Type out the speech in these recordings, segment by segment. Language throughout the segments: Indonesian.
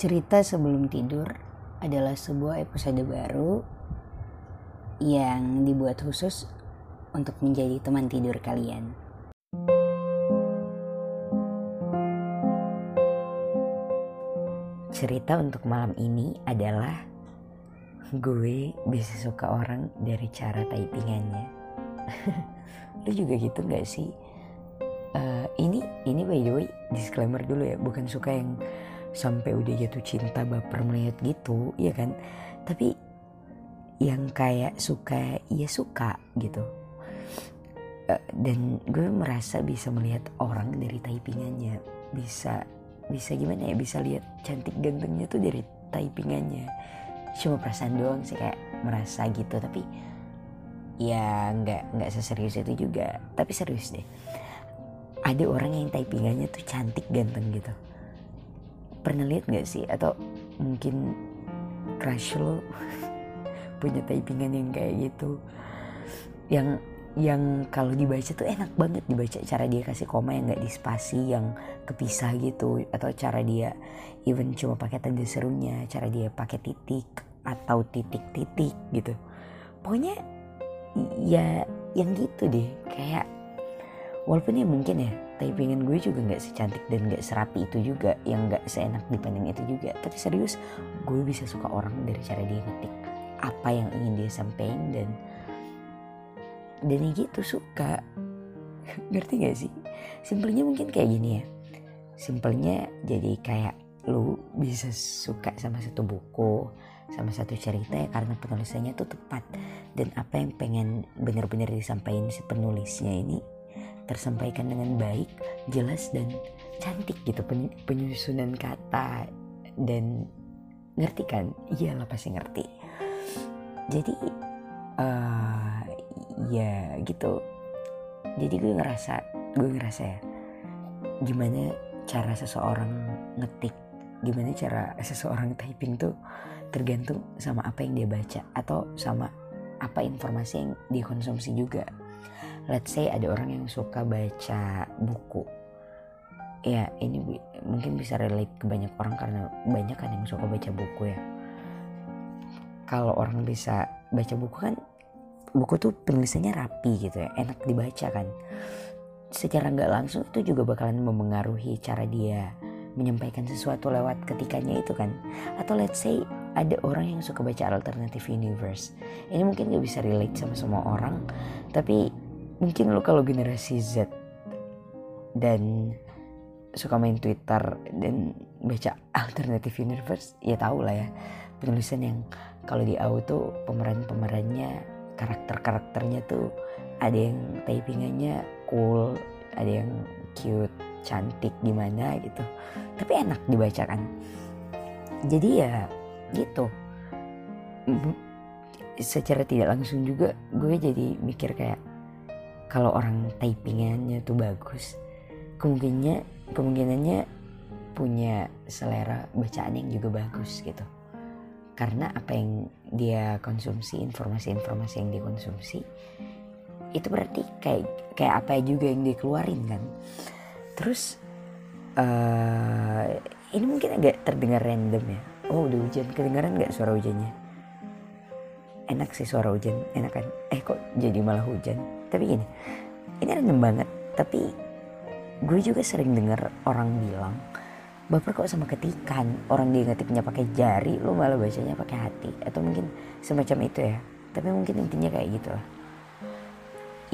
Cerita sebelum tidur adalah sebuah episode baru yang dibuat khusus untuk menjadi teman tidur kalian. Cerita untuk malam ini adalah gue bisa suka orang dari cara typingannya. Lu juga gitu gak sih? Uh, ini ini by the way disclaimer dulu ya, bukan suka yang sampai udah jatuh cinta baper melihat gitu, ya kan? Tapi yang kayak suka ya suka gitu. Uh, dan gue merasa bisa melihat orang dari typingannya, bisa bisa gimana ya? Bisa lihat cantik gantengnya tuh dari typingannya. Cuma perasaan doang sih kayak merasa gitu. Tapi ya nggak nggak seserius itu juga. Tapi serius deh. Ada orang yang typingannya tuh cantik ganteng gitu pernah lihat nggak sih? Atau mungkin crush lo punya typingan yang kayak gitu? Yang yang kalau dibaca tuh enak banget dibaca cara dia kasih koma yang nggak dispasi yang kepisah gitu. Atau cara dia even cuma pakai tanda serunya cara dia pakai titik atau titik-titik gitu. Pokoknya ya yang gitu deh. Kayak walaupun ya mungkin ya typingan gue juga nggak secantik dan nggak serapi itu juga yang nggak seenak dipandang itu juga. Tapi serius gue bisa suka orang dari cara dia ngetik apa yang ingin dia sampaikan dan dan ya gitu suka. Ngerti gak sih? Simpelnya mungkin kayak gini ya. Simpelnya jadi kayak lu bisa suka sama satu buku sama satu cerita ya karena penulisannya tuh tepat. Dan apa yang pengen bener-bener disampaikan si penulisnya ini tersampaikan dengan baik jelas dan cantik gitu penyusunan kata. Dan ngerti kan? Iyalah pasti ngerti. Jadi uh, ya gitu. Jadi gue ngerasa gue ngerasa ya gimana cara seseorang ngetik gimana cara seseorang typing tuh tergantung sama apa yang dia baca atau sama apa informasi yang dikonsumsi juga let's say ada orang yang suka baca buku. Ya ini mungkin bisa relate ke banyak orang karena banyak kan yang suka baca buku ya. Kalau orang bisa baca buku kan buku tuh penulisannya rapi gitu ya enak dibaca kan. Secara nggak langsung itu juga bakalan memengaruhi cara dia menyampaikan sesuatu lewat ketikannya itu kan. Atau let's say ada orang yang suka baca alternative universe. Ini mungkin gak bisa relate sama semua orang tapi mungkin lo kalau generasi Z dan suka main Twitter dan baca alternative universe ya tau lah ya. Penulisan yang kalau di auto pemeran-pemerannya karakter-karakternya tuh ada yang typingannya cool ada yang cute cantik gimana gitu. Tapi enak dibacakan jadi ya gitu. Secara tidak langsung juga gue jadi mikir kayak kalau orang typingannya tuh bagus kemungkinannya kemungkinannya punya selera bacaan yang juga bagus gitu. Karena apa yang dia konsumsi informasi-informasi yang dikonsumsi itu berarti kayak kayak apa juga yang dikeluarin kan. Terus uh, ini mungkin agak terdengar random ya. Oh udah hujan. Kedengaran nggak suara hujannya enak sih suara hujan enak kan? Eh kok jadi malah hujan? Tapi gini ini random banget. Tapi gue juga sering dengar orang bilang baper kok sama ketikan? Orang dia ngetiknya pakai jari lu malah bacanya pakai hati. Atau mungkin semacam itu ya. Tapi mungkin intinya kayak gitu lah.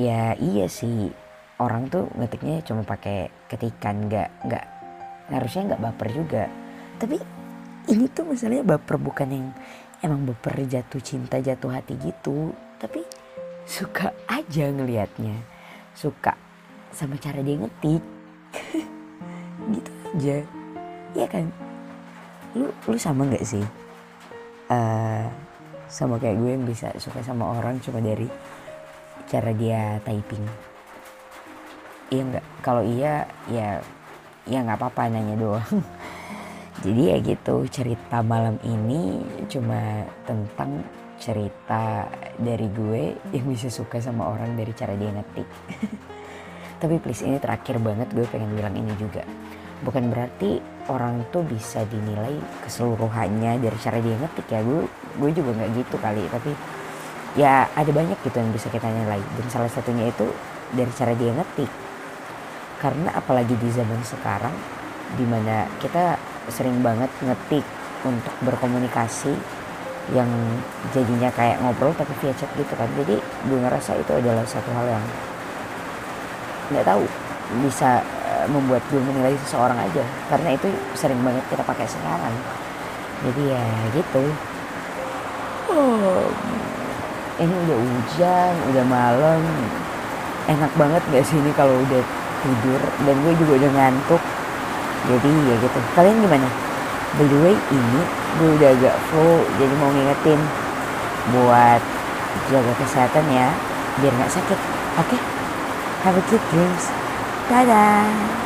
Ya iya sih. Orang tuh ngetiknya cuma pakai ketikan nggak nggak harusnya nggak baper juga. Tapi ini tuh misalnya baper bukan yang emang baper jatuh cinta jatuh hati gitu. Tapi suka aja ngelihatnya. Suka sama cara dia ngetik. Gitu aja. Iya kan? Lu lu sama nggak sih? Uh, sama kayak gue yang bisa suka sama orang cuma dari cara dia typing. Iya nggak? Kalau iya ya ya nggak apa-apa nanya doang jadi ya gitu cerita malam ini cuma tentang cerita dari gue yang bisa suka sama orang dari cara dia ngetik. Tapi please ini terakhir banget gue pengen bilang ini juga. Bukan berarti orang tuh bisa dinilai keseluruhannya dari cara dia ngetik ya. Gue gue juga nggak gitu kali tapi ya ada banyak gitu yang bisa kita nilai. Dan salah satunya itu dari cara dia ngetik. Karena apalagi di zaman sekarang di mana kita sering banget ngetik untuk berkomunikasi yang jadinya kayak ngobrol tapi via chat gitu kan. Jadi gue ngerasa itu adalah satu hal yang nggak tahu bisa eh, membuat gue menilai seseorang aja. Karena itu sering banget kita pakai sekarang. Jadi ya gitu. Oh, ini udah hujan udah malam. Enak banget gak sih ini kalau udah tidur? Dan gue juga udah ngantuk jadi ya gitu. Kalian gimana? By the way ini gue udah agak flow jadi mau ngingetin buat jaga kesehatan ya biar nggak sakit. Oke? Okay? have a good dreams. Dadah